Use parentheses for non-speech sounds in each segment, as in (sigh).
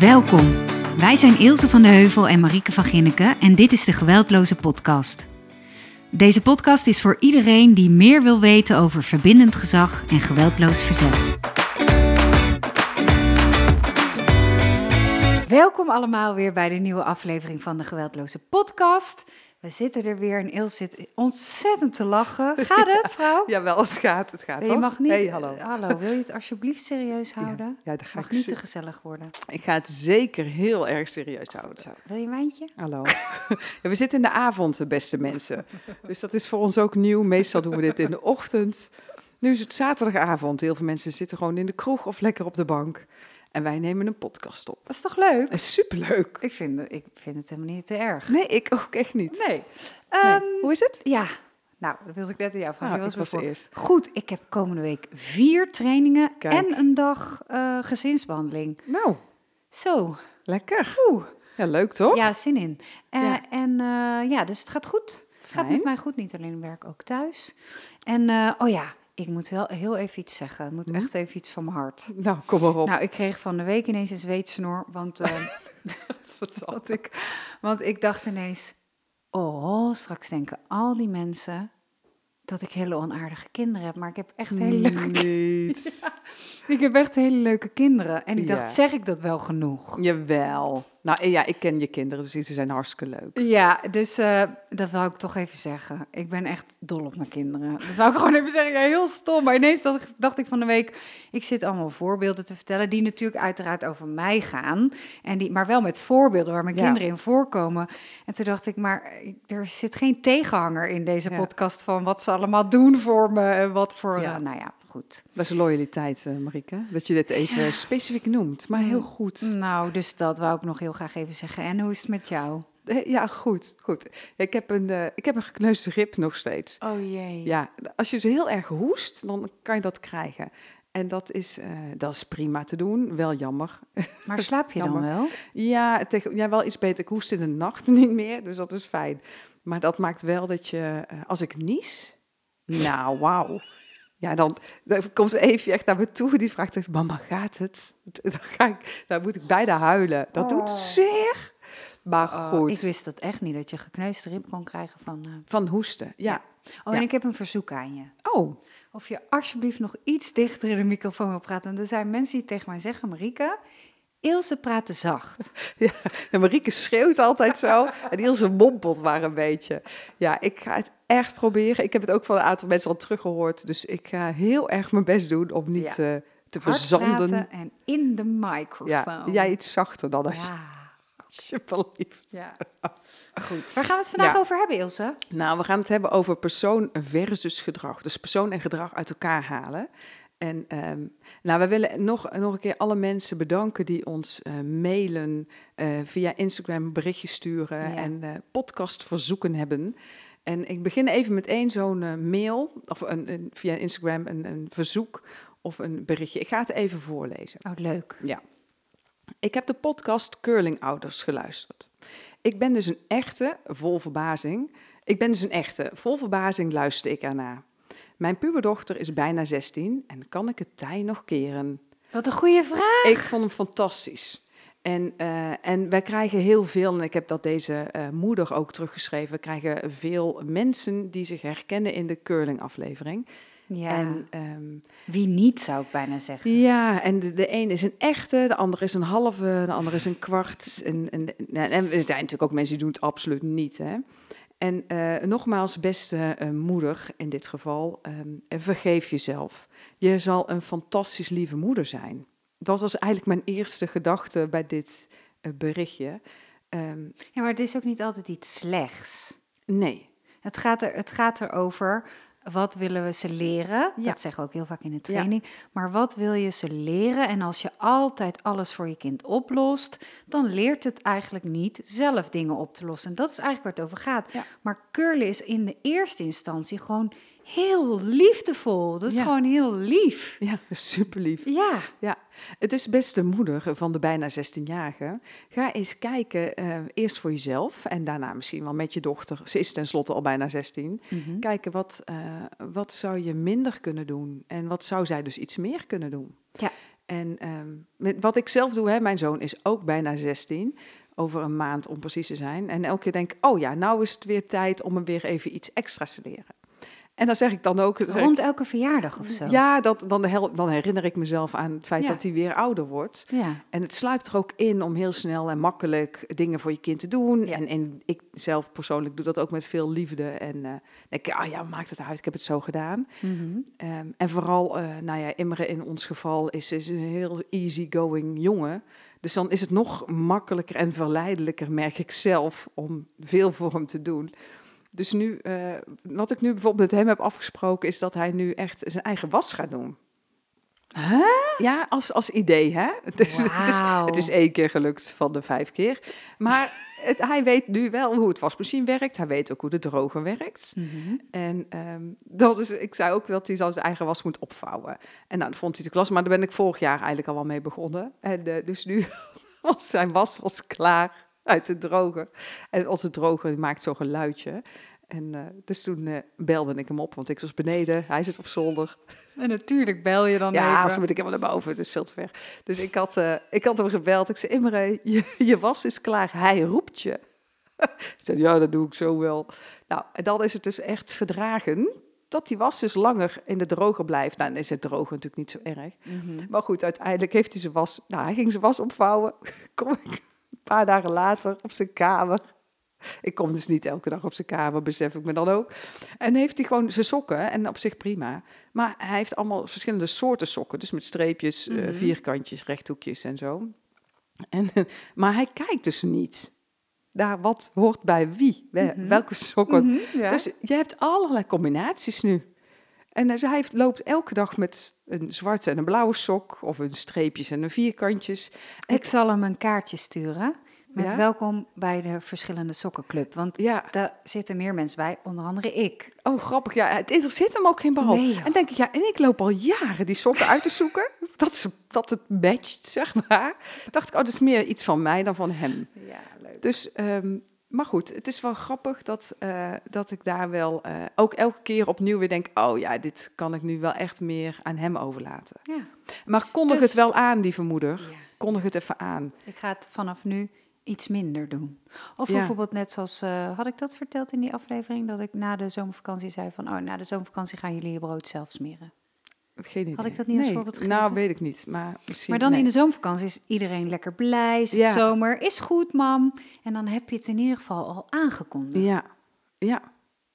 Welkom. Wij zijn Ilse van de Heuvel en Marieke van Ginneken en dit is de Geweldloze Podcast. Deze podcast is voor iedereen die meer wil weten over verbindend gezag en geweldloos verzet. Welkom allemaal weer bij de nieuwe aflevering van de Geweldloze Podcast. We zitten er weer en Ilse zit ontzettend te lachen. Gaat het, (laughs) vrouw? Jawel, het gaat, het gaat. je hoor. mag niet. Hey, hallo. hallo, wil je het alsjeblieft serieus houden? Ja, dat ga Mag ik, niet te gezellig worden. ik ga het zeker heel erg serieus houden. Zo, wil je een wijntje? Hallo. (laughs) Ja, we zitten in de avond, beste mensen. Dus dat is voor ons ook nieuw. Meestal doen we dit in de ochtend. Nu is het zaterdagavond. Heel veel mensen zitten gewoon in de kroeg of lekker op de bank. En wij nemen een podcast op. Dat is toch leuk? Dat is superleuk. Ik vind, het- ik vind het helemaal niet te erg. Nee, ik ook echt niet. Nee. Nee. Ehm, Hoe is het? Ja, nou, dat wilde ik net aan jou vragen. Ik was eerst. Goed, ik heb komende week vier trainingen Kijk. en een dag eh, gezinsbehandeling. Nou, Zo, lekker. oeh. Ja, leuk toch? Ja, zin in. Eh, Ja. En eh, ja, dus het gaat goed. Het gaat met mij goed, niet alleen werk, ook thuis. En oh ja, ik moet wel heel even iets zeggen. Het moet Hm? echt even iets van mijn hart. Nou, kom maar op. Nou, ik kreeg van de week ineens een zweetsnor, want... eh, Wat zal- Want ik, want ik dacht ineens, oh, straks denken al die mensen dat ik hele onaardige kinderen heb. Maar ik heb echt hele leuke, Niet. (laughs) ik heb echt hele leuke kinderen. En ik dacht, Ja. zeg ik dat wel genoeg? Jawel. Nou ja, ik ken je kinderen, dus ze zijn hartstikke leuk. Ja, dus eh, dat wou ik toch even zeggen. Ik ben echt dol op mijn kinderen. Dat wou ik gewoon even zeggen. Ja, heel stom. Maar ineens dacht ik, dacht ik van de week... ik zit allemaal voorbeelden te vertellen... die natuurlijk uiteraard over mij gaan. En die, maar wel met voorbeelden waar mijn Ja. kinderen in voorkomen. En toen dacht ik, maar er zit geen tegenhanger in deze Ja. podcast... van wat ze allemaal doen voor me en wat voor... Eh, nou ja, goed. Dat is loyaliteit, eh Marieke. Dat je dit even specifiek noemt, maar heel goed. Nou, dus dat wou ik nog heel graag even zeggen. En hoe is het met jou? Eh, Ja, goed, goed. Ik heb een, eh, ik heb een gekneusde rib nog steeds. Oh jee. Ja, als je zo heel erg hoest, dan kan je dat krijgen. En dat is, dat is prima te doen, wel jammer. (laughs) Maar slaap je dan wel? Ja, tegen, ja, wel iets beter. Ik hoest in de nacht (laughs) niet meer, dus dat is fijn. Maar dat maakt wel dat je, als ik nies, nou, wauw. Ja, dan, dan komt Evie echt naar me toe. Die vraagt echt, mama, gaat het? Dan, ga ik, dan moet ik bijna huilen. Dat doet Oh. zeer. Maar Oh, goed, ik wist dat echt niet, dat je gekneusde rib kon krijgen van... eh, van hoesten, ja. Oh, Ja. en ik heb een verzoek aan je. Oh, Of je alsjeblieft nog iets dichter in de microfoon wil praten. Want er zijn mensen die tegen mij zeggen, Marike, Ilse praat te zacht. (laughs) ja. En Marieke schreeuwt altijd zo. En Ilse mompelt maar een beetje. Ja, ik ga het echt proberen. Ik heb het ook van een aantal mensen al teruggehoord. Dus ik ga heel erg mijn best doen om niet Ja. eh, te Hard verzanden. en in de microfoon. Ja, jij iets zachter dan als Ja, alsjeblieft. ja. Goed. Waar gaan we het vandaag Ja. over hebben, Ilse? Nou, we gaan het hebben over persoon versus gedrag. Dus persoon en gedrag uit elkaar halen. En ehm, nou, we willen nog, nog een keer alle mensen bedanken die ons eh, mailen, eh, via Instagram berichtjes sturen Ja. en eh podcastverzoeken hebben. En ik begin even met één zo'n mail, of een, een- via Instagram een, een verzoek of een berichtje. Ik ga het even voorlezen. Oh, leuk. Ja. Ik heb de podcast Curling Ouders geluisterd. Ik ben dus een echte, vol verbazing. Ik ben dus een echte, vol verbazing luister ik ernaar. Mijn puberdochter is bijna 16 en kan ik het tij nog keren? Wat een goede vraag. Ik vond hem fantastisch. En, eh, en wij krijgen heel veel, en ik heb dat deze eh, moeder ook teruggeschreven, we krijgen veel mensen die zich herkennen in de curling-aflevering. Ja, En ehm, wie niet, zou ik bijna zeggen. ja, en de, de een is een echte, de ander is een halve, de ander is een kwart. En, en, en, en er zijn natuurlijk ook mensen die doen het absoluut niet. Hè? En eh, nogmaals, beste eh, moeder in dit geval, ehm, vergeef jezelf. Je zal een fantastisch lieve moeder zijn. Dat was eigenlijk mijn eerste gedachte bij dit eh, berichtje. Ehm, Ja, maar het is ook niet altijd iets slechts. nee, Het gaat, er, het gaat erover, wat willen we ze leren? Ja. Dat zeggen we ook heel vaak in de training. Maar wat wil je ze leren? En als je altijd alles voor je kind oplost, dan leert het eigenlijk niet zelf dingen op te lossen. En dat is eigenlijk waar het over gaat. Ja. Maar curlen is in de eerste instantie gewoon heel liefdevol. Dat is Ja. gewoon heel lief. ja, (laughs) super lief. Ja, Ja, het is beste moeder van de bijna 16-jarige. Ga eens kijken, eh, eerst voor jezelf en daarna misschien wel met je dochter. Ze is tenslotte al bijna 16. Mhm. Kijken wat, eh, wat zou je minder kunnen doen en wat zou zij dus iets meer kunnen doen. Ja. En ehm, met, wat ik zelf doe, hè, mijn zoon is ook bijna 16, over een maand om precies te zijn. En elke keer denk ik, oh ja, nou is het weer tijd om hem weer even iets extra's te leren. En dan zeg ik dan ook... ik, Rond elke verjaardag of zo. ja, dat, dan, hel- dan herinner ik mezelf aan het feit Ja. dat hij weer ouder wordt. Ja. En het sluipt er ook in om heel snel en makkelijk dingen voor je kind te doen. Ja. En, en ik zelf persoonlijk doe dat ook met veel liefde. En eh denk ik, ah ja, maakt het uit, ik heb het zo gedaan. Mhm. Ehm, en vooral, eh, nou ja, Imre in ons geval is, is een heel easygoing jongen. Dus dan is het nog makkelijker en verleidelijker, merk ik zelf, om veel voor hem te doen. Dus nu, eh, wat ik nu bijvoorbeeld met hem heb afgesproken, is dat hij nu echt zijn eigen was gaat doen. Ja, als, als idee, hè? Het is, het, is, het is één keer gelukt van de vijf keer. Maar het, hij weet nu wel hoe het wasmachine werkt. Hij weet ook hoe de droger werkt. Mhm. En ehm, dat is, ik zei ook dat hij zijn eigen was moet opvouwen. En nou, dat vond hij te klas, maar daar ben ik vorig jaar eigenlijk al wel mee begonnen. En eh, dus nu (laughs) was zijn was was klaar (laughs) uit de droger. En onze droger die maakt zo'n geluidje. En eh, dus toen eh, belde ik hem op, want ik was beneden, hij zit op zolder. En natuurlijk bel je dan Ja, even. zo moet ik helemaal naar boven, het is veel te ver. Dus ik had, eh, ik had hem gebeld. Ik zei, Imre, je, je was is klaar, hij roept je. (laughs) ik zei, ja, dat doe ik zo wel. Nou, en dan is het dus echt verdragen dat die was dus langer in de droger blijft. Nou, dan is het droger natuurlijk niet zo erg. Mhm. Maar goed, uiteindelijk heeft hij zijn was... Nou, hij ging zijn was opvouwen. (laughs) Kom ik paar dagen later op zijn kamer. Ik kom dus niet elke dag op zijn kamer, besef ik me dan ook. En heeft hij gewoon zijn sokken, en op zich prima. Maar hij heeft allemaal verschillende soorten sokken. Dus met streepjes, eh, Mhm. vierkantjes, rechthoekjes en zo. En, (laughs) maar hij kijkt dus niet naar wat hoort bij wie. Mhm. Welke sokken Mhm, ja. dus je hebt allerlei combinaties nu. En dus hij heeft, loopt elke dag met een zwarte en een blauwe sok, of een streepjes en een vierkantjes. ik zal hem een kaartje sturen met Ja? welkom bij de verschillende sokkenclub. Want Ja, daar zitten meer mensen bij, onder andere ik. oh grappig. Ja, het interesseert hem ook geen bal. Nee, en denk ik, ja, en ik loop al jaren die sokken uit te zoeken, (laughs) dat, ze, dat het matcht, zeg maar. Dacht ik, oh, dat is meer iets van mij dan van hem. Ja, leuk. Dus, ehm, maar goed, het is wel grappig dat, eh, dat ik daar wel eh, ook elke keer opnieuw weer denk, oh ja, dit kan ik nu wel echt meer aan hem overlaten. Ja. Maar kondig Dus- het wel aan, lieve moeder. ja. Kondig het even aan. Ik ga het vanaf nu iets minder doen. Of Ja. bijvoorbeeld net zoals, eh, had ik dat verteld in die aflevering? Dat ik na de zomervakantie zei van, oh, na de zomervakantie gaan jullie je brood zelf smeren. Geen idee. Had ik dat niet als Nee, voorbeeld gegeven? Nou, weet ik niet. Maar, misschien, Maar dan nee. in de zomervakantie is iedereen lekker blij. Is Ja. zomer, is goed, mam. En dan heb je het in ieder geval al aangekondigd. Ja, ja,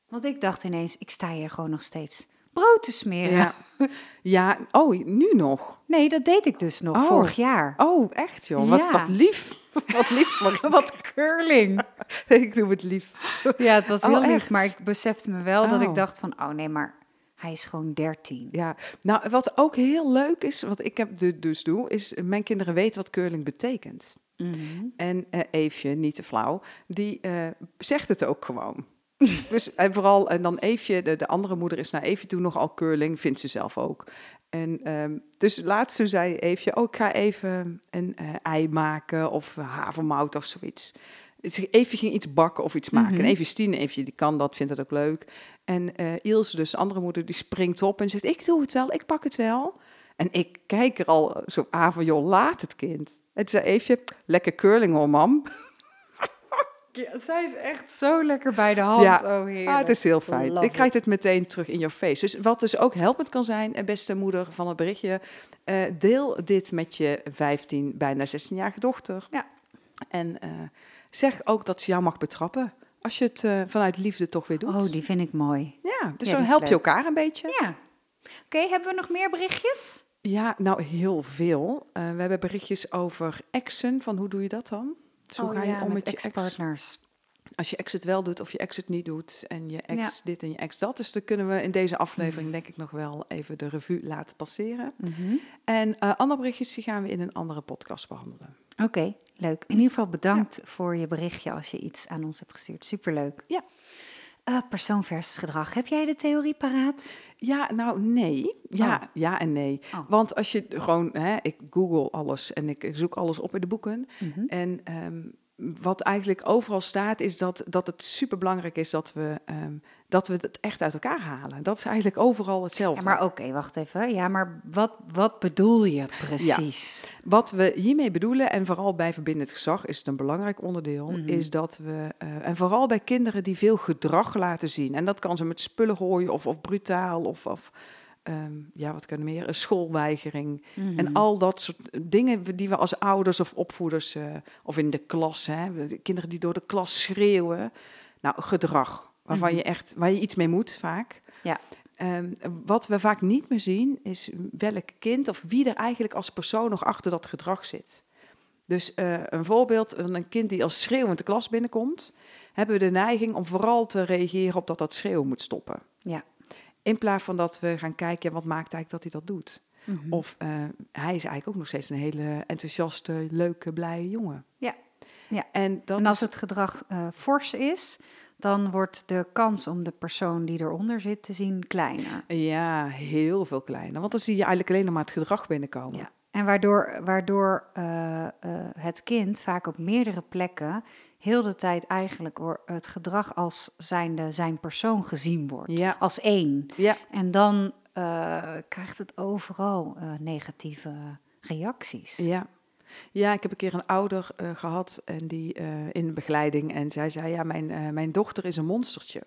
Want ik dacht ineens, ik sta hier gewoon nog steeds brood te smeren. ja. (laughs) Ja, oh, nu nog. Nee, dat deed ik dus nog Oh. vorig jaar. Oh, echt joh. Wat, Ja. wat lief. (laughs) Wat lief. (laughs) Wat curling. ik doe het lief. Ja, het was Oh, heel lief. Maar ik besefte me wel dat Oh. ik dacht van, oh nee, maar hij is gewoon 13. Ja, nou, wat ook heel leuk is, wat ik heb du- dus doe, is mijn kinderen weten wat curling betekent. Mhm. En eh Eefje, niet te flauw, die eh, zegt het ook gewoon. (laughs) dus en vooral, en dan Eefje, de, de andere moeder is naar Eefje toe nogal curling, vindt ze zelf ook. En ehm, dus laatst zei Eefje, oh, ik ga even een eh, ei maken of havermout of zoiets. Eefje ging iets bakken of iets maken. Mhm. En Eefje Stien, Eefje die kan dat, vindt dat ook leuk. En eh Ilse, dus de andere moeder, die springt op en zegt, ik doe het wel, ik pak het wel. En ik kijk er al zo aan van, joh, laat het kind. En toen zei Eefje, lekker curling hoor, mam. (laughs) Ja, zij is echt zo lekker bij de hand. Ja. Oh, heerlijk. Ah, het is heel fijn. Love Ik krijg het meteen terug in je face. Dus wat dus ook helpend kan zijn, eh, beste moeder van het berichtje, eh, deel dit met je 15, bijna 16-jarige dochter. Ja. En zeg ook dat ze jou mag betrappen. Als je het eh, vanuit liefde toch weer doet. Oh, die vind ik mooi. Ja, dus Ja, dan help je elkaar een beetje. Ja. Oké, hebben we nog meer berichtjes? Ja, nou heel veel. Eh, we hebben berichtjes over exen. Van hoe doe je dat dan? Dus hoe oh, ga je ja, om met, met je ex? ex-partners. Als je ex het wel doet of je ex het niet doet. En je ex Ja. dit en je ex dat. Dus dan kunnen we in deze aflevering denk ik nog wel even de revue laten passeren. Mhm. En eh, andere berichtjes die gaan we in een andere podcast behandelen. Oké, leuk. In ieder geval bedankt voor je berichtje als je iets aan ons hebt gestuurd. Superleuk. Ja. Eh, persoon versus gedrag. Heb jij de theorie paraat? Ja, nou nee. Ja, Oh. ja en nee. Oh. Want als je gewoon, hè, ik google alles en ik zoek alles op in de boeken. Mhm. En ehm, wat eigenlijk overal staat, is dat, dat het superbelangrijk is dat we, ehm, dat we het echt uit elkaar halen. Dat is eigenlijk overal hetzelfde. Ja, maar oké, wacht even. Ja, maar wat, wat bedoel je precies? Wat we hiermee bedoelen, en vooral bij verbindend gezag is het een belangrijk onderdeel, Mhm. is dat we, eh, en vooral bij kinderen die veel gedrag laten zien, en dat kan ze met spullen gooien of, of brutaal of, of ehm, ja, wat kunnen meer, een schoolweigering. Mhm. En al dat soort dingen die we als ouders of opvoeders, eh, of in de klas, hè, de kinderen die door de klas schreeuwen. Nou, gedrag, waarvan Mhm. je echt, waar je iets mee moet vaak. Ja. Ehm, wat we vaak niet meer zien, is welk kind of wie er eigenlijk als persoon nog achter dat gedrag zit. Dus eh, een voorbeeld, van een kind die als schreeuwend de klas binnenkomt, hebben we de neiging om vooral te reageren op dat dat schreeuwen moet stoppen. Ja. In plaats van dat we gaan kijken, wat maakt eigenlijk dat hij dat doet? Mhm. Of eh, hij is eigenlijk ook nog steeds een hele enthousiaste, leuke, blije jongen. Ja. Ja. En, dat en als is- het gedrag eh, fors is, dan wordt de kans om de persoon die eronder zit te zien kleiner. Ja, heel veel kleiner. Want dan zie je eigenlijk alleen nog maar het gedrag binnenkomen. Ja. En waardoor, waardoor eh, het kind vaak op meerdere plekken heel de tijd eigenlijk het gedrag als zijnde zijn persoon gezien wordt. Ja. Als één. Ja, En dan eh, krijgt het overal eh, negatieve reacties. ja. Ja, ik heb een keer een ouder eh, gehad en die in begeleiding. En zij zei, ja, mijn, mijn dochter is een monstertje.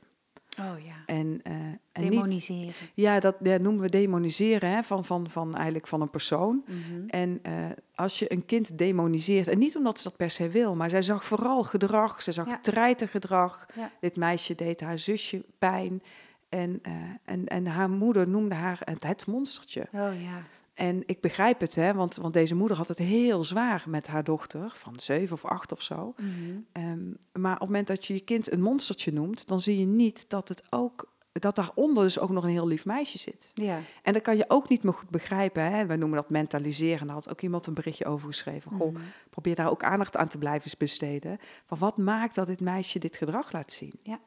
Oh ja. En, eh, en niet, Demoniseren. ja, dat ja, noemen we demoniseren hè, van, van, van, eigenlijk van een persoon. Mhm. En eh, als je een kind demoniseert, en niet omdat ze dat per se wil, maar zij zag vooral gedrag, ze zag Ja. treitergedrag. Ja. Dit meisje deed haar zusje pijn. En, eh, en, en haar moeder noemde haar het, het monstertje. Oh ja. En ik begrijp het, hè, want, want deze moeder had het heel zwaar met haar dochter, van zeven of acht of zo. Mhm. Ehm, maar op het moment dat je je kind een monstertje noemt, dan zie je niet dat het ook dat daaronder dus ook nog een heel lief meisje zit. Ja. En dat kan je ook niet meer goed begrijpen. Hè? Wij noemen dat mentaliseren. Daar had ook iemand een berichtje over geschreven. Goh, Mhm. probeer daar ook aandacht aan te blijven besteden. Van wat maakt dat dit meisje dit gedrag laat zien? Ja.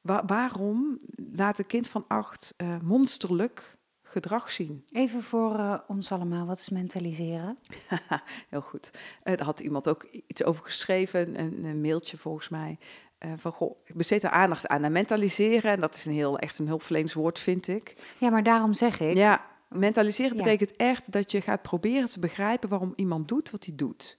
Wa- waarom laat een kind van acht eh, monsterlijk gedrag zien? Even voor eh, ons allemaal, wat is mentaliseren? (laughs) Heel goed. Eh daar had iemand ook iets over geschreven, een, een mailtje volgens mij. Eh, van goh, ik besteed er aandacht aan. En mentaliseren, en dat is een heel echt een hulpverleenswoord, vind ik. Ja, maar daarom zeg ik. Ja, mentaliseren Ja. betekent echt dat je gaat proberen te begrijpen waarom iemand doet wat hij doet.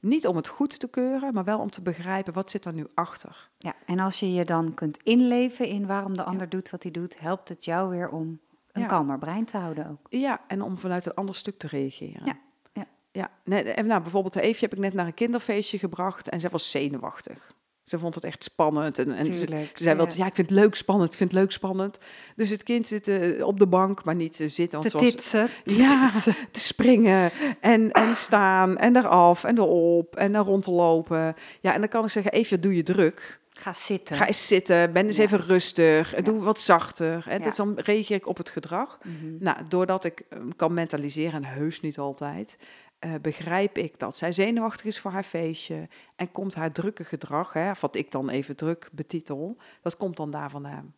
Niet om het goed te keuren, maar wel om te begrijpen wat zit er nu achter. Ja, en als je je dan kunt inleven in waarom de ander doet wat hij doet, helpt het jou weer om een Ja. kalmer brein te houden ook. Ja, en om vanuit een ander stuk te reageren. Ja, ja. ja nee, en nou, bijvoorbeeld de Eefje heb ik net naar een kinderfeestje gebracht en zij was zenuwachtig. Ze vond het echt spannend. En, en ze, Tuurlijk, ze zei wel, ja. ja, ik vind het leuk spannend, ik vind het leuk spannend. Dus het kind zit eh, op de bank, maar niet eh, zitten. Te want zoals- titsen. te Ja, titsen. te springen en, en staan en eraf en erop en er rond te lopen. Ja, en dan kan ik zeggen, even doe je druk. Ga zitten. Ga eens zitten, ben eens Ja. even rustig, Ja. doe wat zachter. Hè. Ja. Dus dan reageer ik op het gedrag. Mhm. Nou, doordat ik eh, kan mentaliseren, en heus niet altijd, eh, begrijp ik dat zij zenuwachtig is voor haar feestje. En komt haar drukke gedrag, hè, wat ik dan even druk betitel, dat komt dan daar vandaan.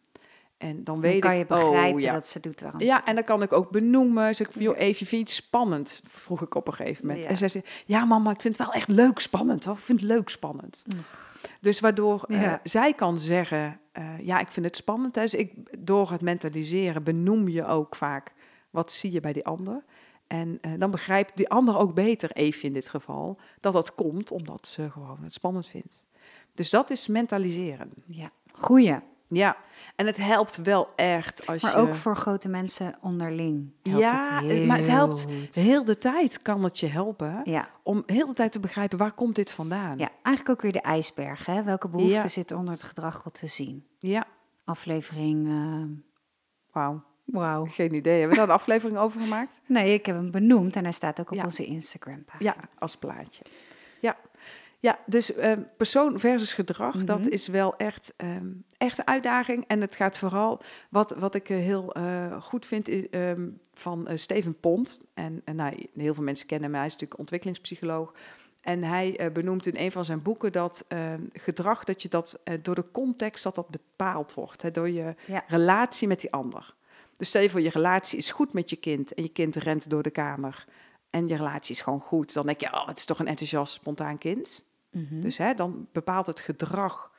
En dan Dan weet kan ik, je begrijpen oh, ja. dat ze doet waarom Ja, en dan kan ik ook benoemen. Zeg ik joh, even, vind je het spannend? Vroeg ik op een gegeven moment. Ja. En zij zei, ja mama, ik vind het wel echt leuk spannend. Hoor. Ik vind het leuk spannend. Dus waardoor eh, zij kan zeggen, eh, ja, ik vind het spannend. Dus ik, door het mentaliseren benoem je ook vaak, wat zie je bij die ander? En eh, dan begrijpt die ander ook beter, Eefje in dit geval, dat dat komt omdat ze gewoon het spannend vindt. Dus dat is mentaliseren. Ja, goeie. Ja, en het helpt wel echt als Maar je... ook voor grote mensen onderling helpt Ja, het heel maar het helpt goed. Heel de tijd kan het je helpen Ja, om heel de tijd te begrijpen waar komt dit vandaan. ja, eigenlijk ook weer de ijsberg. Hè? Welke behoeften Ja. zitten onder het gedrag wat we zien? Ja, Aflevering... eh, wauw. Wauw. Geen idee. Hebben we daar een aflevering over gemaakt? Nee, ik heb hem benoemd en hij staat ook op Ja. onze Instagram. Ja, als plaatje. Ja, ja dus eh, persoon versus gedrag, dat Mhm. is wel echt, ehm echt een uitdaging. En het gaat vooral, wat, wat ik eh, heel eh, goed vind is, ehm, van eh, Steven Pont. En, en nou, heel veel mensen kennen hem, hij is natuurlijk ontwikkelingspsycholoog. En hij benoemt in een van zijn boeken dat ehm, gedrag, dat je dat door de context, dat dat bepaald wordt. Hè, door je Ja. relatie met die ander. Dus stel je voor, je relatie is goed met je kind en je kind rent door de kamer en je relatie is gewoon goed. Dan denk je, oh, het is toch een enthousiast, spontaan kind. Mhm. Dus hè, dan bepaalt het gedrag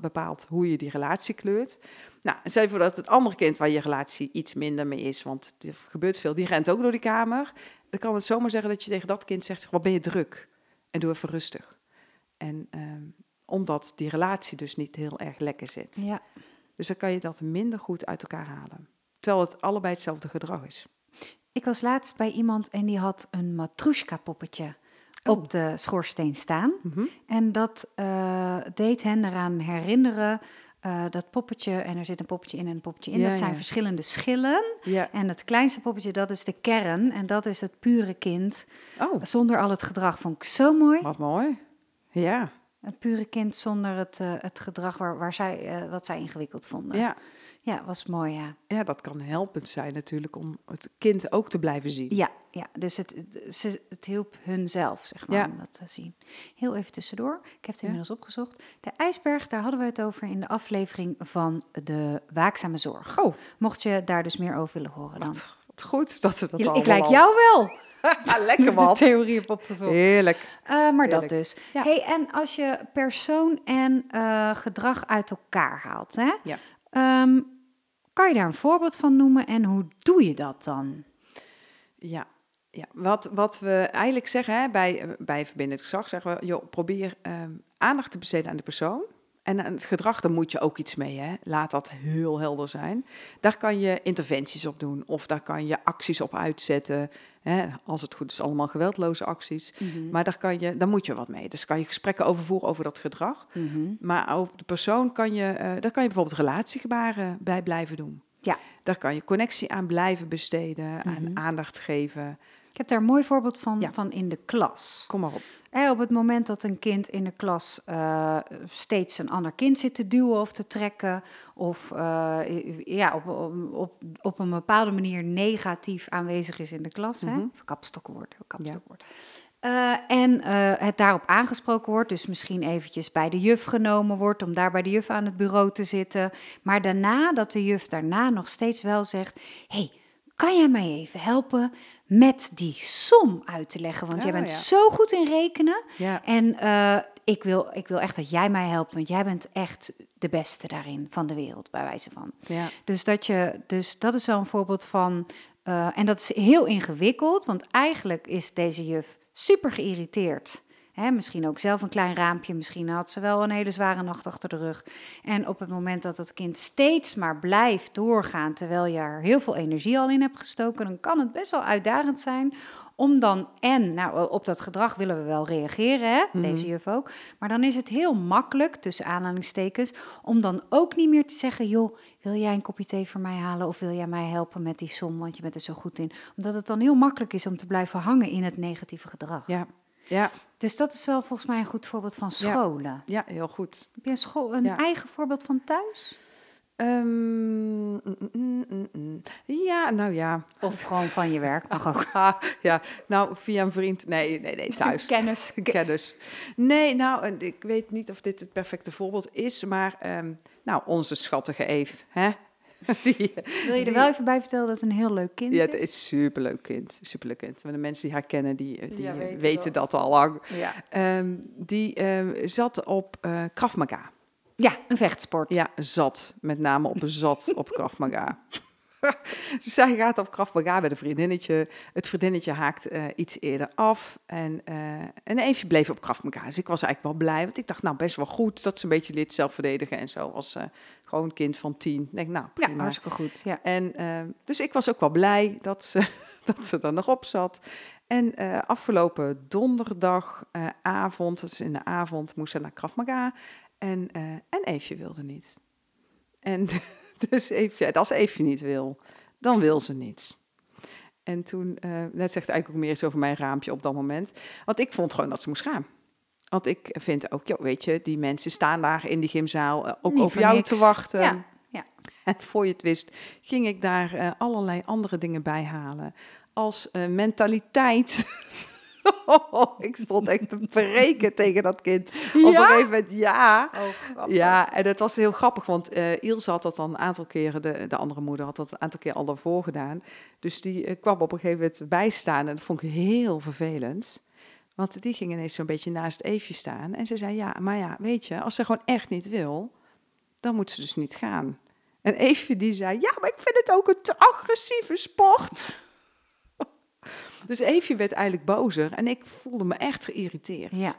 bepaalt hoe je die relatie kleurt. Nou, stel je voor dat het andere kind waar je relatie iets minder mee is, want er gebeurt veel, die rent ook door die kamer. Dan kan het zomaar zeggen dat je tegen dat kind zegt, wat ben je druk? En doe even rustig. En ehm, omdat die relatie dus niet heel erg lekker zit. ja. Dus dan kan je dat minder goed uit elkaar halen. Terwijl het allebei hetzelfde gedrag is. Ik was laatst bij iemand en die had een matroeska-poppetje Oh. op de schoorsteen staan. Mhm. En dat eh, deed hen eraan herinneren, eh, dat poppetje, en er zit een poppetje in en een poppetje in, Ja, dat zijn ja. verschillende schillen. Ja. En het kleinste poppetje, dat is de kern, en dat is het pure kind, Oh, zonder al het gedrag. Vond ik zo mooi. wat mooi. Ja, Het pure kind zonder het, eh, het gedrag waar, waar zij, wat zij ingewikkeld vonden. ja. ja, was mooi, ja. ja, dat kan helpend zijn natuurlijk om het kind ook te blijven zien. Ja, ja dus het, het, ze, het hielp hunzelf, zeg maar, Ja. om dat te zien. Heel even tussendoor, ik heb het Ja. inmiddels opgezocht. De ijsberg, daar hadden we het over in de aflevering van de waakzame zorg. Oh, Mocht je daar dus meer over willen horen dan. wat, wat goed dat we dat Je- ik lijk jou wel. Ik (laughs) (laughs) lekker heb de man. theorie heb opgezocht. Heerlijk. Eh, maar dat dus. Ja. Hey, en als je persoon en eh, gedrag uit elkaar haalt, hè? Ja. Ehm, kan je daar een voorbeeld van noemen en hoe doe je dat dan? Ja, ja. Wat, wat we eigenlijk zeggen hè, bij, eh, bij verbindend gezag, zeggen we, joh, probeer ehm, aandacht te besteden aan de persoon. En aan het gedrag, daar moet je ook iets mee. Hè? Laat dat heel helder zijn. Daar kan je interventies op doen of daar kan je acties op uitzetten. Hè? Als het goed is, allemaal geweldloze acties. Maar daar, kan je, daar moet je wat mee. Dus kan je gesprekken over voeren over dat gedrag. Mhm. Maar over de persoon kan je, eh, daar kan je bijvoorbeeld relatiegebaren bij blijven doen. Ja. Daar kan je connectie aan blijven besteden, Mhm. aan aandacht geven. Ik heb daar een mooi voorbeeld van, Ja. van in de klas. Kom maar op. Op het moment dat een kind in de klas eh, steeds een ander kind zit te duwen of te trekken, of eh, ja, op, op, op, een bepaalde manier negatief aanwezig is in de klas, hè? Mhm. kapstokwoord. Eh, en het daarop aangesproken wordt, dus misschien eventjes bij de juf genomen wordt om daar bij de juf aan het bureau te zitten, maar daarna dat de juf daarna nog steeds wel zegt, hey, kan jij mij even helpen met die som uit te leggen? Want jij Oh, bent ja. zo goed in rekenen. Ja. En eh, ik, wil, ik wil echt dat jij mij helpt, want jij bent echt de beste daarin van de wereld, bij wijze van. Ja. Dus dat, je, dus dat is wel een voorbeeld van. eh, en dat is heel ingewikkeld, want eigenlijk is deze juf super geïrriteerd. Hè, misschien ook zelf een klein raampje, misschien had ze wel een hele zware nacht achter de rug. En op het moment dat het kind steeds maar blijft doorgaan, terwijl je er heel veel energie al in hebt gestoken, dan kan het best wel uitdagend zijn om dan en, nou op dat gedrag willen we wel reageren, hè? deze juf ook, maar dan is het heel makkelijk, tussen aanhalingstekens, om dan ook niet meer te zeggen, joh, wil jij een kopje thee voor mij halen of wil jij mij helpen met die som, want je bent er zo goed in. Omdat het dan heel makkelijk is om te blijven hangen in het negatieve gedrag. Ja. Ja. Dus dat is wel volgens mij een goed voorbeeld van scholen. ja, heel goed. Heb je een, school, een Ja. eigen voorbeeld van thuis? Ehm, mm, mm, mm. Ja, nou ja. Of gewoon van je werk, mag ook. (laughs) Ah, ja, nou, via een vriend. Nee, nee, nee, thuis. (laughs) Kennis. (laughs) Kennis. Nee, nou, ik weet niet of dit het perfecte voorbeeld is, maar ehm, nou, onze schattige Eve, hè? (laughs) Wil je er wel even bij vertellen dat het een heel leuk kind Ja, is? het is superleuk kind, superleuk kind. Maar de mensen die haar kennen, die, eh, die Ja, eh, weten weten, dat. dat. al lang. Ja. Ehm, die ehm, zat op eh Krav Maga. ja, een vechtsport. Ja, zat. Met name op een zat op (laughs) Krav Maga. (laughs) dus zij gaat op Krav Maga met een vriendinnetje. Het vriendinnetje haakt eh, iets eerder af. En, eh en Eefje bleef op Krav Maga. Dus ik was eigenlijk wel blij. Want ik dacht, nou, best wel goed dat ze een beetje lid zelf verdedigen en zo. Als eh, gewoon een kind van tien. Ik denk, nou, Ja, prima. hartstikke goed. Ja. En eh, dus ik was ook wel blij dat ze, (laughs) dat ze er nog op zat. En eh, afgelopen donderdagavond, avond, dat is in de avond, moest ze naar Krav Maga. En, eh en Eefje wilde niet. En (laughs) dus Eefje, als Eefje niet wil, dan wil ze niet. En toen, eh dat zegt eigenlijk ook meer iets over mijn raampje op dat moment. Want ik vond gewoon dat ze moest gaan. Want ik vind ook, joh, weet je, die mensen staan daar in die gymzaal eh, ook Niet op voor jou niks. te wachten. Ja, ja. (laughs) En voor je het wist, ging ik daar eh, allerlei andere dingen bij halen. Als eh, mentaliteit. (laughs) ik stond echt te breken tegen dat kind. Op een gegeven moment, ja. Oh, Ja, en het was heel grappig, want eh Ilse had dat dan een aantal keren, de, de andere moeder had dat een aantal keer al daarvoor gedaan. Dus die kwam op een gegeven moment bijstaan en dat vond ik heel vervelend. Want die ging ineens zo'n beetje naast Eefje staan. En ze zei, ja, maar ja, weet je, als ze gewoon echt niet wil, dan moet ze dus niet gaan. En Eefje die zei, ja, maar ik vind het ook een te agressieve sport. (laughs) dus Eefje werd eigenlijk bozer en ik voelde me echt geïrriteerd. Ja.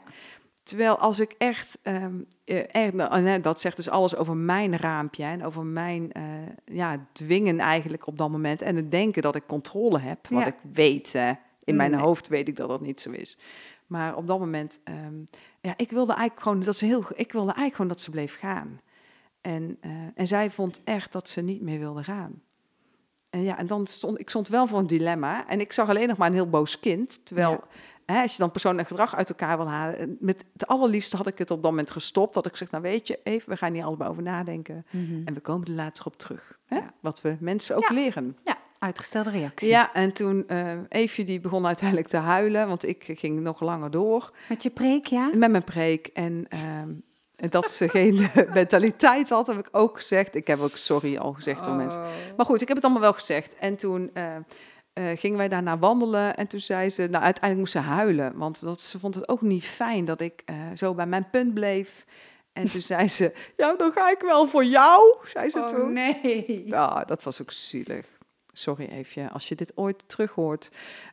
Terwijl als ik echt, nou, hè, dat zegt dus alles over mijn raampje en over mijn eh, ja, dwingen eigenlijk op dat moment. En het denken dat ik controle heb, wat Ja. ik weet. In mijn Nee. hoofd weet ik dat dat niet zo is. Maar op dat moment, ehm, ja, ik wilde eigenlijk gewoon dat ze heel, ik wilde eigenlijk gewoon dat ze bleef gaan. En, eh, en zij vond echt dat ze niet meer wilde gaan. En ja, en dan stond ik stond wel voor een dilemma. En ik zag alleen nog maar een heel boos kind. Terwijl, Ja. hè, als je dan persoon en gedrag uit elkaar wil halen. en Met het allerliefste had ik het op dat moment gestopt. Dat ik zeg, nou weet je, even, we gaan hier allemaal over nadenken. Mhm. En we komen er later op terug. Hè? Ja. Wat we mensen ook Ja. leren. ja, uitgestelde reactie. Ja, en toen eh Eefje die begon uiteindelijk te huilen. Want ik ging nog langer door Met je preek, ja? met mijn preek. En ehm, dat ze geen (laughs) mentaliteit had, heb ik ook gezegd. Ik heb ook sorry al gezegd door mensen. Oh. Maar goed, ik heb het allemaal wel gezegd. En toen eh, eh, gingen wij daarna wandelen. En toen zei ze, nou uiteindelijk moest ze huilen. Want dat, ze vond het ook niet fijn dat ik zo bij mijn punt bleef. En toen zei ze, (laughs) ja, dan ga ik wel voor jou, zei ze Oh, toen. nee. Ja, dat was ook zielig. Sorry even, als je dit ooit terug hoort.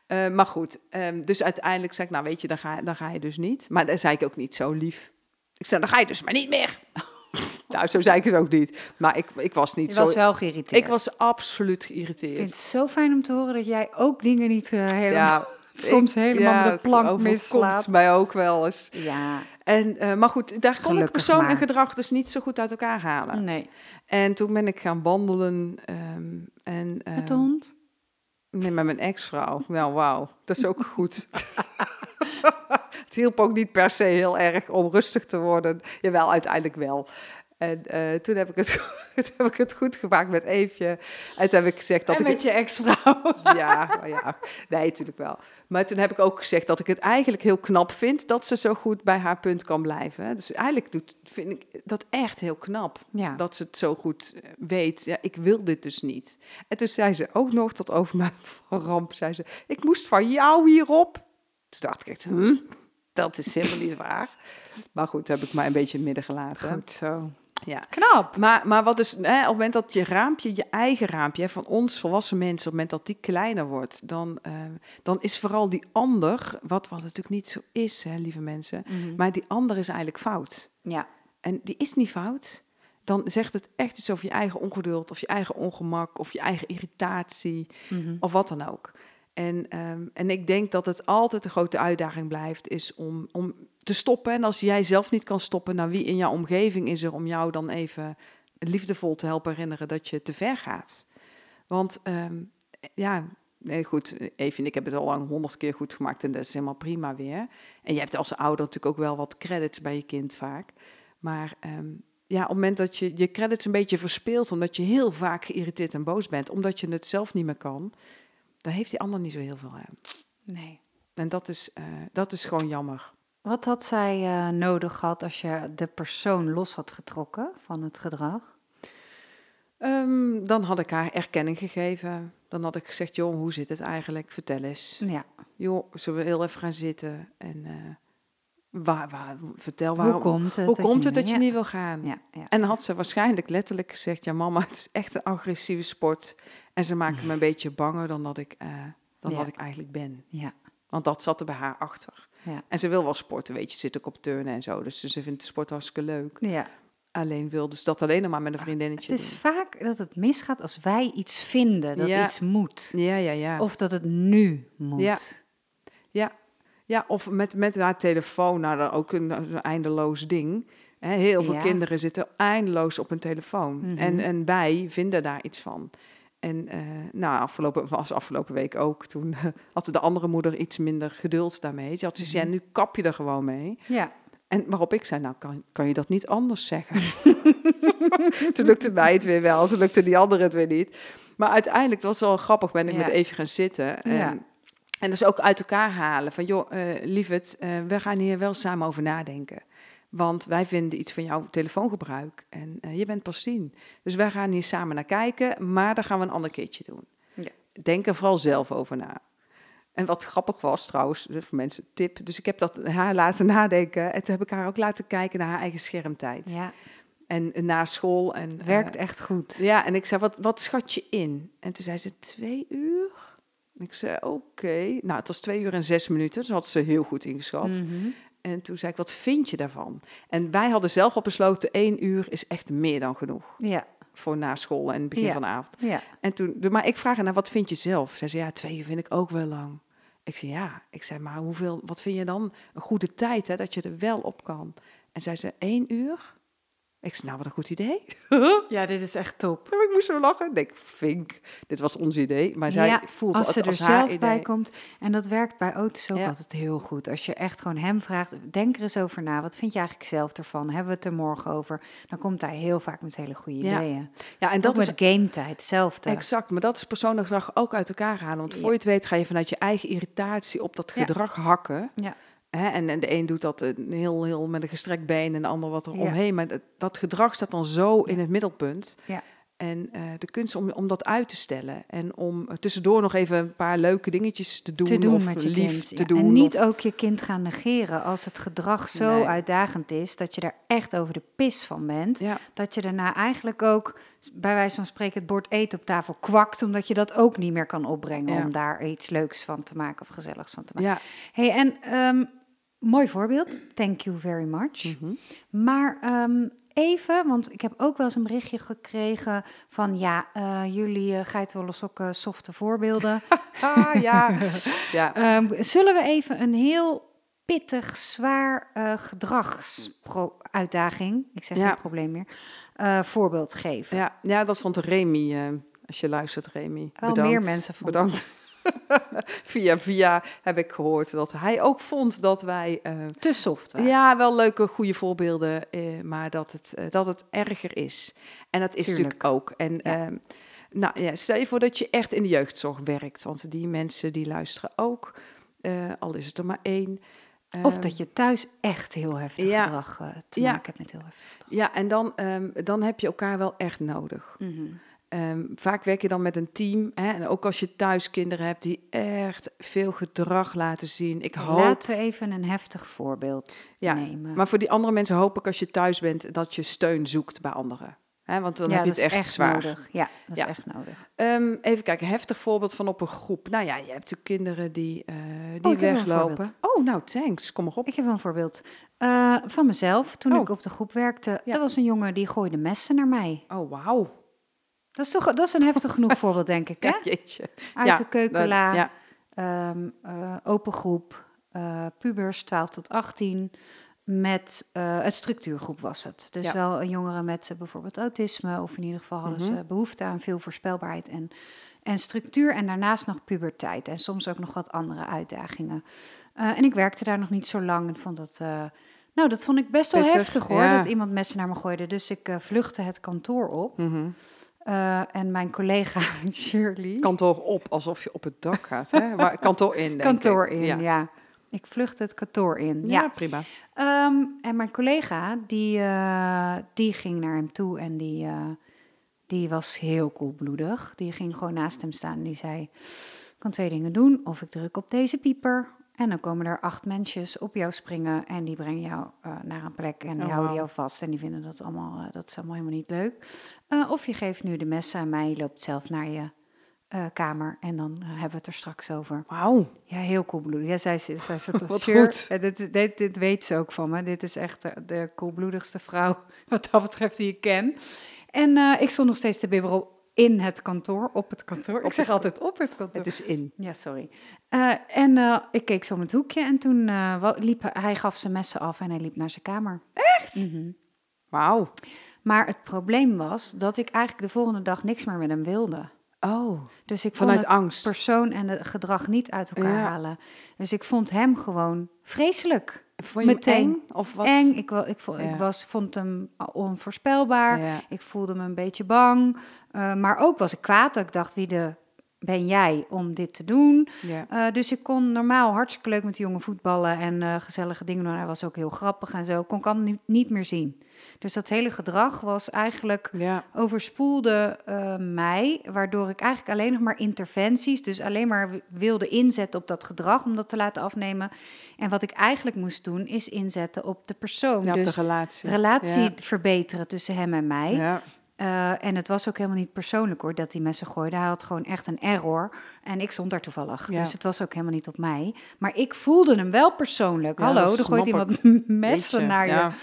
Eh, maar goed, ehm, dus uiteindelijk zei ik, nou weet je, dan ga, dan ga je dus niet. Maar dan zei ik ook niet zo lief. Ik zei, dan ga je dus maar niet meer. (laughs) nou, zo zei ik het ook niet. Maar ik, ik was niet Je zo... was wel geïrriteerd. ik was absoluut geïrriteerd. Ik vind het zo fijn om te horen dat jij ook dingen niet eh, helemaal... ja, (laughs) soms helemaal de plank mislaat. mij ook wel eens. Ja, En, eh, maar goed, daar kon ik persoon en gedrag dus niet zo goed uit elkaar halen. nee. En toen ben ik gaan wandelen. ehm, en, Met de ehm, hond? Nee, met mijn ex-vrouw. Nou, wauw. Dat is ook (laughs) goed. (laughs) het hielp ook niet per se heel erg om rustig te worden. Jawel, uiteindelijk wel. En eh, toen heb ik, het, (laughs) toen heb ik het goed gemaakt met Eefje. En toen heb ik gezegd dat en ik... met je ex-vrouw. (laughs) Ja, maar ja, nee, natuurlijk wel. Maar toen heb ik ook gezegd dat ik het eigenlijk heel knap vind... dat ze zo goed bij haar punt kan blijven. Dus eigenlijk doet, vind ik dat echt heel knap Ja. dat ze het zo goed eh, weet. Ja, ik wil dit dus niet. En toen zei ze ook nog tot over mijn (laughs) ramp, zei ze, ik moest van jou hierop. Toen dacht ik echt, hm, dat is helemaal niet waar. Maar goed, heb ik maar een beetje in het midden gelaten. Goed zo. Ja. Knap. Maar, maar wat is, hè, op het moment dat je raampje, je eigen raampje, hè, van ons volwassen mensen, op het moment dat die kleiner wordt, dan, eh, dan is vooral die ander, wat, wat natuurlijk niet zo is, hè, lieve mensen, Mhm. maar die ander is eigenlijk fout. Ja. En die is niet fout. Dan zegt het echt iets over je eigen ongeduld of je eigen ongemak of je eigen irritatie Mhm. of wat dan ook. En, ehm, en ik denk dat het altijd een grote uitdaging blijft, is om, om te stoppen. En als jij zelf niet kan stoppen, nou wie in jouw omgeving is er om jou dan even liefdevol te helpen herinneren dat je te ver gaat? Want ehm, ja, nee goed, even, ik heb het al lang honderd keer goed gemaakt en dat is helemaal prima weer. En je hebt als ouder natuurlijk ook wel wat credits bij je kind vaak. Maar ehm, ja, op het moment dat je je credits een beetje verspeelt, omdat je heel vaak geïrriteerd en boos bent, omdat je het zelf niet meer kan, dan heeft die ander niet zo heel veel aan. Nee. En dat is, eh, dat is gewoon jammer. Wat had zij eh, nodig gehad als je de persoon los had getrokken van het gedrag? Ehm, dan had ik haar erkenning gegeven. Dan had ik gezegd, joh, hoe zit het eigenlijk? Vertel eens. Ja. Joh, zullen we heel even gaan zitten en eh, waar, waar, vertel waarom. Hoe komt het? hoe dat komt je, het dat je ja. niet wil gaan? Ja, ja. En had ze waarschijnlijk letterlijk gezegd, ja mama, het is echt een agressieve sport. En ze maken me een (laughs) beetje banger dan dat ik, eh, dan dat ik eigenlijk ben. ja. Want dat zat er bij haar achter. Ja. En ze wil wel sporten, weet je, zit ook op turnen en zo. Dus ze vindt de sport hartstikke leuk. ja. Alleen wilde ze dat alleen nog maar met een vriendinnetje Het is vaak dat het misgaat als wij iets vinden, dat Ja. iets moet. Ja, ja, ja. Of dat het nu moet. Ja. Ja, ja of met, met haar telefoon, nou, dat ook een, een eindeloos ding. Heel veel Ja. kinderen zitten eindeloos op hun telefoon. Mhm. en, en wij vinden daar iets van. En eh, nou, afgelopen, was afgelopen week ook. Toen had de andere moeder iets minder geduld daarmee. Ze had gezegd, ja, Mhm. nu kap je er gewoon mee. Ja. En waarop ik zei, nou, kan, kan je dat niet anders zeggen? (laughs) (laughs) toen lukte mij het weer wel, toen lukte die andere het weer niet. Maar uiteindelijk, het was wel grappig, ben ik Ja. met even gaan zitten. En, Ja. en dus ook uit elkaar halen van, joh, eh lieverd, eh, we gaan hier wel samen over nadenken. Want wij vinden iets van jouw telefoongebruik en eh, je bent pas tien. Dus wij gaan hier samen naar kijken, maar dan gaan we een ander keertje doen. Ja. Denk er vooral zelf over na. En wat grappig was trouwens, dus voor mensen tip. Dus ik heb dat haar laten nadenken. En toen heb ik haar ook laten kijken naar haar eigen schermtijd. Ja, En eh, na school. En, eh, werkt echt goed. ja, en ik zei, wat, wat schat je in? En toen zei ze, twee uur? Ik zei, oké. Nou, het was twee uur en zes minuten. Dus had ze heel goed ingeschat. Mhm. En toen zei ik, wat vind je daarvan? En wij hadden zelf al besloten, één uur is echt meer dan genoeg. Ja, Voor na school en begin Ja. van de avond. ja. En toen, maar ik vraag haar, nou, wat vind je zelf? Zij zei, ja, twee uur vind ik ook wel lang. Ik zei, ja. Ik zei, maar hoeveel, wat vind je dan een goede tijd, hè, dat je er wel op kan? En zij zei, één uur? Ik zei, nou, wat een goed idee. Ja, dit is echt top. ik moest zo lachen. Ik denk, Fink, dit was ons idee. Maar zij Ja, voelt als het ze er als haar zelf idee. bij komt. En dat werkt bij auto's ook Ja. altijd heel goed. Als je echt gewoon hem vraagt, denk er eens over na. Wat vind je eigenlijk zelf ervan? Hebben we het er morgen over? Dan komt hij heel vaak met hele goede Ja. ideeën. Ja, en En dat dat is met game tijd, hetzelfde. Exact, maar dat is persoonlijk gedrag ook uit elkaar halen. Want voor je het weet ga je vanuit je eigen irritatie op dat gedrag hakken. Ja. Hè? En, en de een doet dat een heel, heel met een gestrekt been en de ander wat er Ja. omheen. Maar dat, dat gedrag staat dan zo in het middelpunt. Ja. En eh, de kunst om, om dat uit te stellen. En om eh, tussendoor nog even een paar leuke dingetjes te doen. te doen of met je lief kind. te ja. doen. En niet of- ook je kind gaan negeren als het gedrag zo Nee. uitdagend is dat je er echt over de pis van bent. Ja, Dat je daarna eigenlijk ook, bij wijze van spreken, het bord eten op tafel kwakt, omdat je dat ook niet meer kan opbrengen Ja. om daar iets leuks van te maken of gezelligs van te maken. ja. Hey, en ehm, mooi voorbeeld. Thank you very much. Mhm. Maar ehm, even, want ik heb ook wel eens een berichtje gekregen van ja, eh, jullie uh, geitenwolle sokken softe voorbeelden. (laughs) Ah, ja. (laughs) ja. Ehm, zullen we even een heel pittig, zwaar eh gedragsuitdaging, ik zeg Ja. geen probleem meer, eh, voorbeeld geven? Ja, ja, dat vond Remy, eh, als je luistert, Remy. Wel bedankt. meer mensen vonden Bedankt. (laughs) via via heb ik gehoord dat hij ook vond dat wij... eh, Te soft. waren. ja, wel leuke, goede voorbeelden, eh, maar dat het, eh, dat het erger is. En dat is Tuurlijk. natuurlijk ook. En Ja. ehm, nou, ja, stel je voor dat je echt in de jeugdzorg werkt, want die mensen die luisteren ook, al is het er maar één. Of Ehm, dat je thuis echt heel heftig ja. gedrag te Ja. maken hebt met heel heftig gedrag. Ja, en dan, ehm, dan heb je elkaar wel echt nodig. Mhm. Ehm, vaak werk je dan met een team. Hè? En ook als je thuis kinderen hebt die echt veel gedrag laten zien. Ik hoop. Laten we even een heftig voorbeeld Ja, nemen. Maar voor die andere mensen hoop ik als je thuis bent dat je steun zoekt bij anderen. Hè? Want dan ja, heb je het echt, zwaar. nodig. Ja, dat Ja. is echt nodig. Ehm, even kijken, heftig voorbeeld van op een groep. Nou ja, je hebt natuurlijk kinderen die, eh, die een weglopen. Oh, nou, thanks. Kom maar op. Ik heb wel een voorbeeld eh, van mezelf. Toen Oh. ik op de groep werkte, er was een jongen die gooide messen naar mij. Oh, wauw. Dat is toch dat is een heftig genoeg voorbeeld, denk ik, (laughs) hè? Ja, jeetje. Uit Ja, de ja. ehm, eh, open groep, eh, pubers 12 tot 18. Met eh, het structuurgroep was het. Dus Ja. wel een jongere met bijvoorbeeld autisme, of in ieder geval hadden Mhm. ze behoefte aan veel voorspelbaarheid en, en structuur. En daarnaast nog puberteit en soms ook nog wat andere uitdagingen. En ik werkte daar nog niet zo lang en vond dat. nou, dat vond ik best wel Pittig, heftig hoor, ja. dat iemand messen naar me gooide. Dus ik vluchtte het kantoor op. Mhm. Eh, en mijn collega (laughs) Shirley. Kantoor op, alsof je op het dak gaat. Hè? Maar kantoor in, denk kantoor ik. in, ja. Ja. Ik vluchtte het kantoor in. Ja, Ja. prima. Ehm, en mijn collega, die, eh, die ging naar hem toe en die, eh, die was heel koelbloedig. Die ging gewoon naast hem staan en die zei... Ik kan twee dingen doen. Of ik druk op deze pieper en dan komen er acht mensjes op jou springen... en die brengen jou eh, naar een plek en die Oh, houden jou vast... en die vinden dat allemaal, eh, dat is allemaal helemaal niet leuk. Eh, of je geeft nu de messen aan mij, je loopt zelf naar je kamer... en dan hebben we het er straks over. Wauw. Ja, heel koelbloedig. Ja, zij, zij, zij zat (laughs) Wat Sure, goed. Dit, dit, dit weet ze ook van me. Dit is echt de, de koelbloedigste vrouw (laughs) wat dat betreft die ik ken. En ik stond nog steeds te bibberen in het kantoor, op het kantoor. ik zeg altijd op het kantoor. Het is in. Ja, sorry. Eh, en eh, ik keek zo om het hoekje en toen wa- liep hij, gaf zijn messen af en hij liep naar zijn kamer. Echt? Mhm. Wauw. Maar het probleem was dat ik eigenlijk de volgende dag niks meer met hem wilde. Oh, Dus ik vanuit vond angst. persoon en het gedrag niet uit elkaar Ja. halen. Dus ik vond hem gewoon vreselijk. Vond je hem meteen eng? Of wat? Eng. Ik, ik, ik Ja. was, vond hem onvoorspelbaar. Ja. Ik voelde me een beetje bang. Eh, maar ook was ik kwaad dat ik dacht, wie de ben jij om dit te doen? Ja. Uh, dus ik kon normaal hartstikke leuk met die jongen voetballen en uh, gezellige dingen doen. Hij was ook heel grappig en zo. Kon ik niet, niet meer zien. Dus dat hele gedrag was eigenlijk Ja. overspoelde uh, mij, waardoor ik eigenlijk alleen nog maar interventies, dus alleen maar wilde inzetten op dat gedrag om dat te laten afnemen. En wat ik eigenlijk moest doen, is inzetten op de persoon. Ja, op dus de relatie. relatie Ja. verbeteren tussen hem en mij. Ja. Uh, en het was ook helemaal niet persoonlijk hoor, dat hij messen gooide. Hij had gewoon echt een error. En ik stond daar toevallig. Ja. Dus het was ook helemaal niet op mij. Maar ik voelde hem wel persoonlijk. Ja, Hallo, er gooit iemand (laughs) messen naar ja. je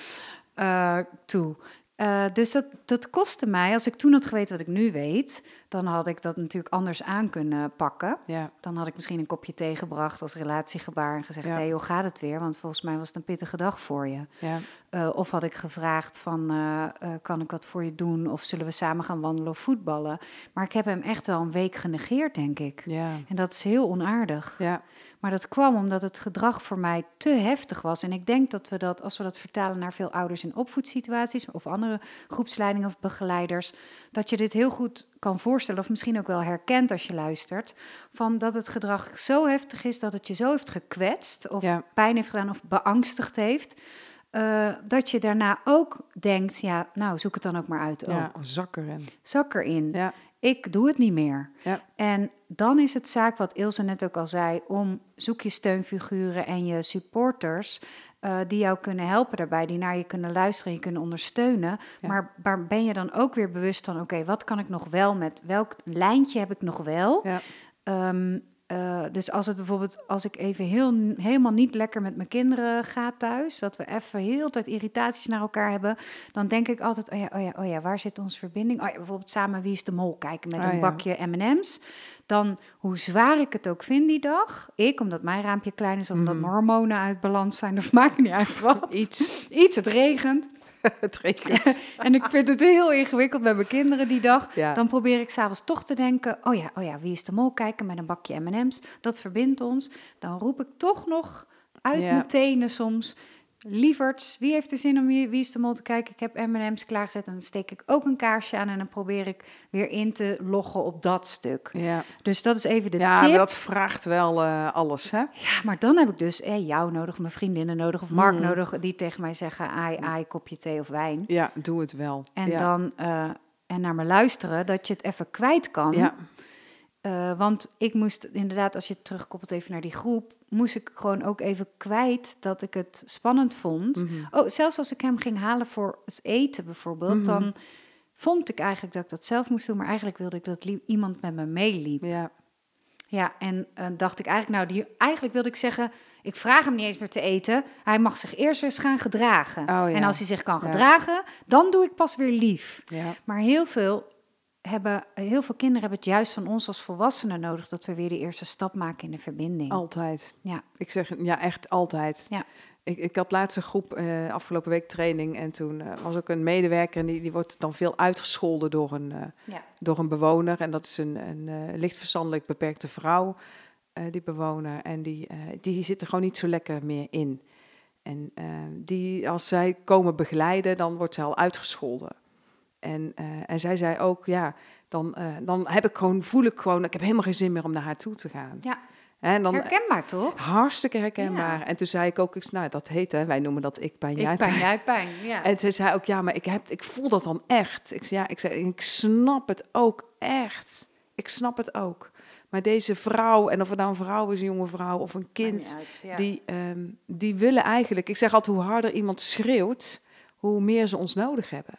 uh, toe. Uh, dus dat, dat kostte mij. Als ik toen had geweten wat ik nu weet, dan had ik dat natuurlijk anders aan kunnen pakken. Ja. Dan had ik misschien een kopje thee gebracht als relatiegebaar en gezegd: Ja. Hey, hoe gaat het weer? Want volgens mij was het een pittige dag voor je. Ja. Uh, of had ik gevraagd van, uh, kan ik wat voor je doen? Of zullen we samen gaan wandelen of voetballen? Maar ik heb hem echt wel een week genegeerd, denk ik. Ja. En dat is heel onaardig. Ja. Maar dat kwam omdat het gedrag voor mij te heftig was. En ik denk dat we dat, als we dat vertalen naar veel ouders in opvoedsituaties... of andere groepsleidingen of begeleiders... dat je dit heel goed kan voorstellen, of misschien ook wel herkent als je luistert... van dat het gedrag zo heftig is dat het je zo heeft gekwetst... of Ja. pijn heeft gedaan of beangstigd heeft... Uh, dat je daarna ook denkt, ja, nou, zoek het dan ook maar uit. Ja, ook. zak erin. Zak erin. Ja. Ik doe het niet meer. Ja. En dan is het zaak, wat Ilse net ook al zei, om zoek je steunfiguren en je supporters uh, die jou kunnen helpen daarbij, die naar je kunnen luisteren, je kunnen ondersteunen. Ja. Maar, maar ben je dan ook weer bewust van, oké, wat kan ik nog wel met, welk lijntje heb ik nog wel? Ja. Um, uh, dus als het bijvoorbeeld, als ik even heel, helemaal niet lekker met mijn kinderen ga thuis, dat we even heel tijd irritaties naar elkaar hebben, dan denk ik altijd, oh ja, oh ja, oh ja, waar zit onze verbinding? Oh ja, bijvoorbeeld samen Wie is de Mol kijken met Oh een ja. bakje M&M's. Dan, hoe zwaar ik het ook vind die dag, ik, omdat mijn raampje klein is, omdat Mhm. mijn hormonen uit balans zijn, of maakt niet uit (laughs) wat. Iets. Iets, het regent. (laughs) (laughs) En ik vind het heel ingewikkeld met mijn kinderen die dag. Ja. Dan probeer ik s'avonds toch te denken: oh ja, oh ja, wie is de mol kijken met een bakje MM's? Dat verbindt ons. Dan roep ik toch nog uit Ja. mijn tenen soms. Lieverds, wie heeft er zin om wie, wie is de mol te kijken? Ik heb M&M's klaargezet en dan steek ik ook een kaarsje aan en dan probeer ik weer in te loggen op dat stuk. Ja, Dus dat is even de ja tip. maar dat vraagt wel eh, alles, hè? Ja, maar dan heb ik dus eh, jou nodig, mijn vriendinnen nodig of Mark Mhm. nodig, die tegen mij zeggen: ai, ai, kopje thee of wijn. Ja, doe het wel. En ja. dan eh, en naar me luisteren, dat je het even kwijt kan. Ja, Eh, want ik moest inderdaad, als je het terugkoppelt even naar die groep, moest ik gewoon ook even kwijt dat ik het spannend vond. mhm. Oh, zelfs als ik hem ging halen voor het eten bijvoorbeeld, Mhm. dan vond ik eigenlijk dat ik dat zelf moest doen, maar eigenlijk wilde ik dat iemand met me meeliep. ja. Ja, en eh, dacht ik eigenlijk, nou, die, eigenlijk wilde ik zeggen, ik vraag hem niet eens meer te eten. Hij mag zich eerst eens gaan gedragen. Oh, ja. En als hij zich kan Ja. gedragen, dan doe ik pas weer lief. ja. Maar heel veel, hebben, heel veel kinderen hebben het juist van ons als volwassenen nodig... dat we weer de eerste stap maken in de verbinding. Altijd. Ja. Ik zeg ja, echt altijd. Ja. Ik, ik had laatste groep eh, afgelopen week training en toen eh, was ook een medewerker en die, die wordt dan veel uitgescholden door een, eh, Ja. door een bewoner. En dat is een, een lichtverstandelijk beperkte vrouw, die bewoner. En die, die zit er gewoon niet zo lekker meer in. En die, als zij komen begeleiden, dan wordt zij al uitgescholden. En, eh, en zij zei ook, ja, dan, eh, dan heb ik gewoon, voel ik gewoon, ik heb helemaal geen zin meer om naar haar toe te gaan. Ja. En dan, Herkenbaar toch? Hartstikke herkenbaar. Ja. En toen zei ik ook, nou, dat heet, hè, wij noemen dat ik pijn, jij Ik pijn. jij pijn. Ja. En ze zei ook, ja, maar ik, heb, ik voel dat dan echt. Ik zei, ja, ik, zei, ik snap het ook echt. Ik snap het ook. Maar deze vrouw, en of het nou een vrouw is, een jonge vrouw of een kind, uit, ja. die, ehm, die willen eigenlijk... Ik zeg altijd, hoe harder iemand schreeuwt, hoe meer ze ons nodig hebben.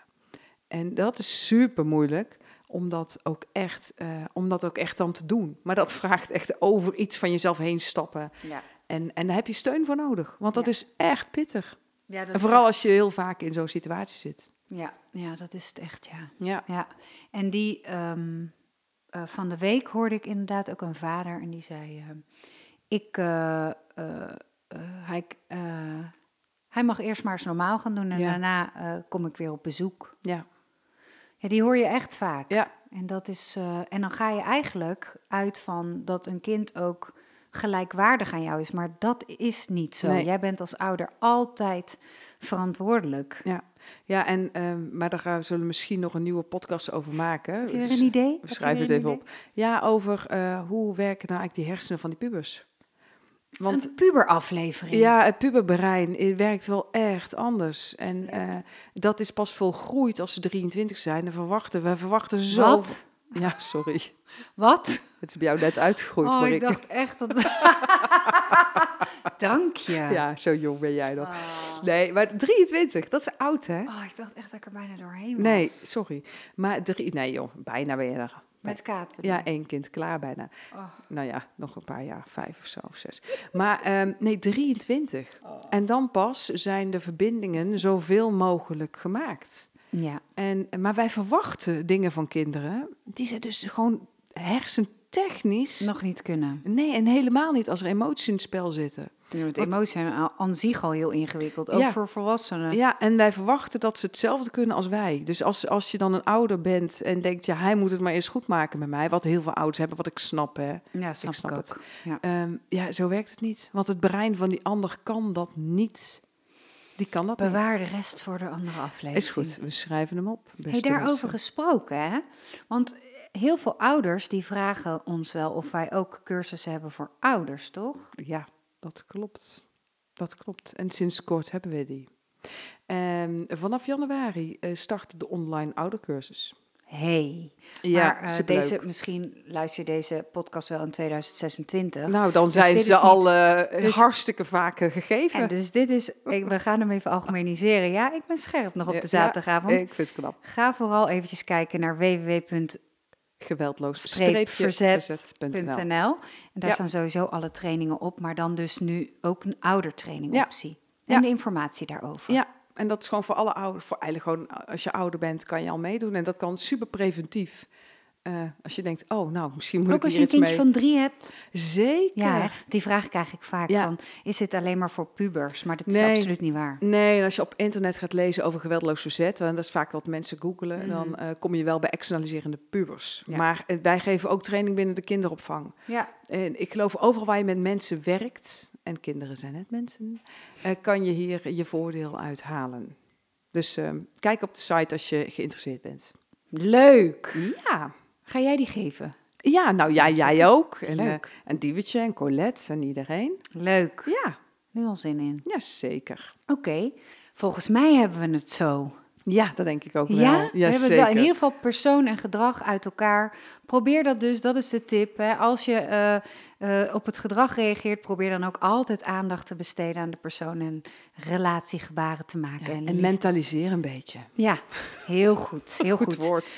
En dat is super moeilijk om dat ook echt, eh, om dat ook echt dan te doen. Maar dat (laughs) vraagt echt over iets van jezelf heen stappen. Ja. En, en daar heb je steun voor nodig, want dat Ja. is echt pittig. Ja, dat En vooral echt- als je heel vaak in zo'n situatie zit. ja, ja, dat is het echt, ja. Ja. Ja, en die ehm, eh, van de week hoorde ik inderdaad ook een vader en die zei: Ik, eh, eh, hij, hij mag eerst maar eens normaal gaan doen en daarna kom ik weer op bezoek. Ja. Ja, die hoor je echt vaak. Ja. En, dat is, eh, en dan ga je eigenlijk uit van dat een kind ook gelijkwaardig aan jou is. Maar dat is niet zo. Nee. Jij bent als ouder altijd verantwoordelijk. Ja, ja en, ehm, maar daar gaan we zullen we misschien nog een nieuwe podcast over maken. Heb je een idee? We schrijven het even op. Ja, over eh, hoe werken nou eigenlijk die hersenen van die pubers. Want Een puberaflevering. ja, het puberbrein eh, werkt wel echt anders. En eh, dat is pas volgroeid als ze 23 zijn. En verwachten, we verwachten zo... Wat? (laughs) Ja, sorry. Wat? (laughs) Het is bij jou net uitgegroeid, Oh, ik dacht echt dat... (laughs) Dank je. Ja, zo jong ben jij dan. Oh. Nee, maar 23, dat is oud, hè? Oh, ik dacht echt dat ik er bijna doorheen was. Nee, sorry. Maar drie, nee joh, bijna ben je er. Met kaat. bedoel Ja, één kind klaar bijna. Oh. Nou ja, nog een paar jaar, vijf of zo, of zes. Maar ehm, nee, 23. Oh. En dan pas zijn de verbindingen zoveel mogelijk gemaakt. Ja. En, maar wij verwachten dingen van kinderen, die ze dus gewoon hersentechnisch... Nog niet kunnen. Nee, en helemaal niet als er emoties in het spel zitten. Wat- emoties zijn aan- zich al heel ingewikkeld. Ook Ja. voor volwassenen. Ja, en wij verwachten dat ze hetzelfde kunnen als wij. Dus als, als je dan een ouder bent en denkt, ja, hij moet het maar eerst goed maken met mij. Wat heel veel ouders hebben, wat ik snap, hè. Ja, snap ik, snap ook. het. Ja. Ehm, ja, zo werkt het niet. Want het brein van die ander kan dat niet. Die kan dat Bewaar niet. de rest voor de andere aflevering. Is goed, we schrijven hem op. Hey, beste daarover gesproken, hè? Want heel veel ouders die vragen ons wel of wij ook cursussen hebben voor ouders, toch? Ja, dat klopt. Dat klopt. En sinds kort hebben we die. Ehm, vanaf januari eh, start de online oudercursus. Hey. Ja, maar eh, deze, misschien luister je deze podcast wel in 2026. Nou, dan zijn dit ze al eh, dus- hartstikke vaak eh, gegeven. en dus dit is, ik, we gaan hem even algemeniseren. Ja, ik ben scherp nog op Ja, de ja, zaterdagavond. Ik vind het knap. Ga vooral eventjes kijken naar www.verzet.nl. Geweldloos. En daar Ja. staan sowieso alle trainingen op, maar dan dus nu ook een oudertraining Ja. optie. En de informatie daarover. Ja, en dat is gewoon voor alle ouders. Voor eigenlijk gewoon als je ouder bent, kan je al meedoen. En dat kan super preventief. Eh, als je denkt, oh, nou, misschien moet Ook ik als hier je een kindje mee. van drie hebt. Zeker. Ja, die vraag krijg ik vaak Ja. van, is dit alleen maar voor pubers? Maar dat is absoluut niet waar. Nee, en als je op internet gaat lezen over geweldloos verzet, en dat is vaak wat mensen googelen, dan eh, kom je wel bij externaliserende pubers. Mhm. Ja. Maar eh, wij geven ook training binnen de kinderopvang. Ja, En ik geloof overal waar je met mensen werkt, en kinderen zijn net mensen, kan je hier je voordeel uithalen. Dus eh, kijk op de site als je geïnteresseerd bent. leuk. Ja, Ga jij die geven? ja nou ja, jij ook. En, eh, Leuk. en Diewetje en Colette en iedereen. Leuk. Ja, Nu al zin in. ja zeker. Oké, volgens mij hebben we het zo. Ja, dat denk ik ook wel. Ja, we hebben het wel. In ieder geval persoon en gedrag uit elkaar. Probeer dat dus, dat is de tip. Hè. Als je eh, eh, op het gedrag reageert, probeer dan ook altijd aandacht te besteden aan de persoon en relatiegebaren te maken. Ja, en mentaliseer een beetje. ja, heel goed. Heel (laughs) goed. Goed woord.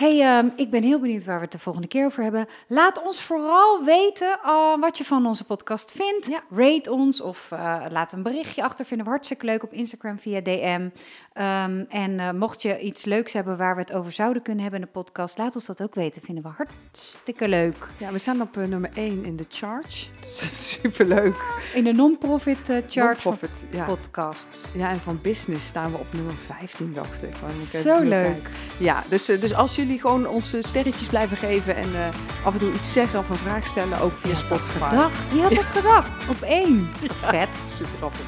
Hey, ehm, ik ben heel benieuwd waar we het de volgende keer over hebben. Laat ons vooral weten eh, wat je van onze podcast vindt. Ja. Rate ons of eh, laat een berichtje achter. Vinden we hartstikke leuk op Instagram via DM. Ehm, en eh, mocht je iets leuks hebben waar we het over zouden kunnen hebben in de podcast, laat ons dat ook weten. Vinden we hartstikke leuk. Ja, we staan op eh, nummer 1 in de charge. (laughs) Dus superleuk. In de non-profit chart van Non-profit, ja. podcasts. Ja, en van business staan we op nummer 15, dacht ik. Ik Zo leuk. kijken. Ja, dus, dus als jullie gewoon ons eh, sterretjes blijven geven en eh, af en toe iets zeggen of een vraag stellen, ook via dat Spotify. gedacht? Wie had dat gedacht? Op één. (laughs) Dat is toch vet? Super grappig.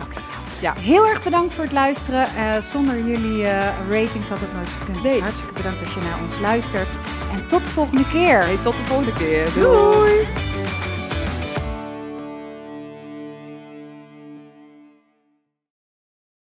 Heel erg bedankt voor het luisteren. Eh, zonder jullie eh, ratings had het nooit gekund. Dus Nee. hartstikke bedankt als je naar ons luistert. En tot de volgende keer. Hey, tot de volgende keer. Doei.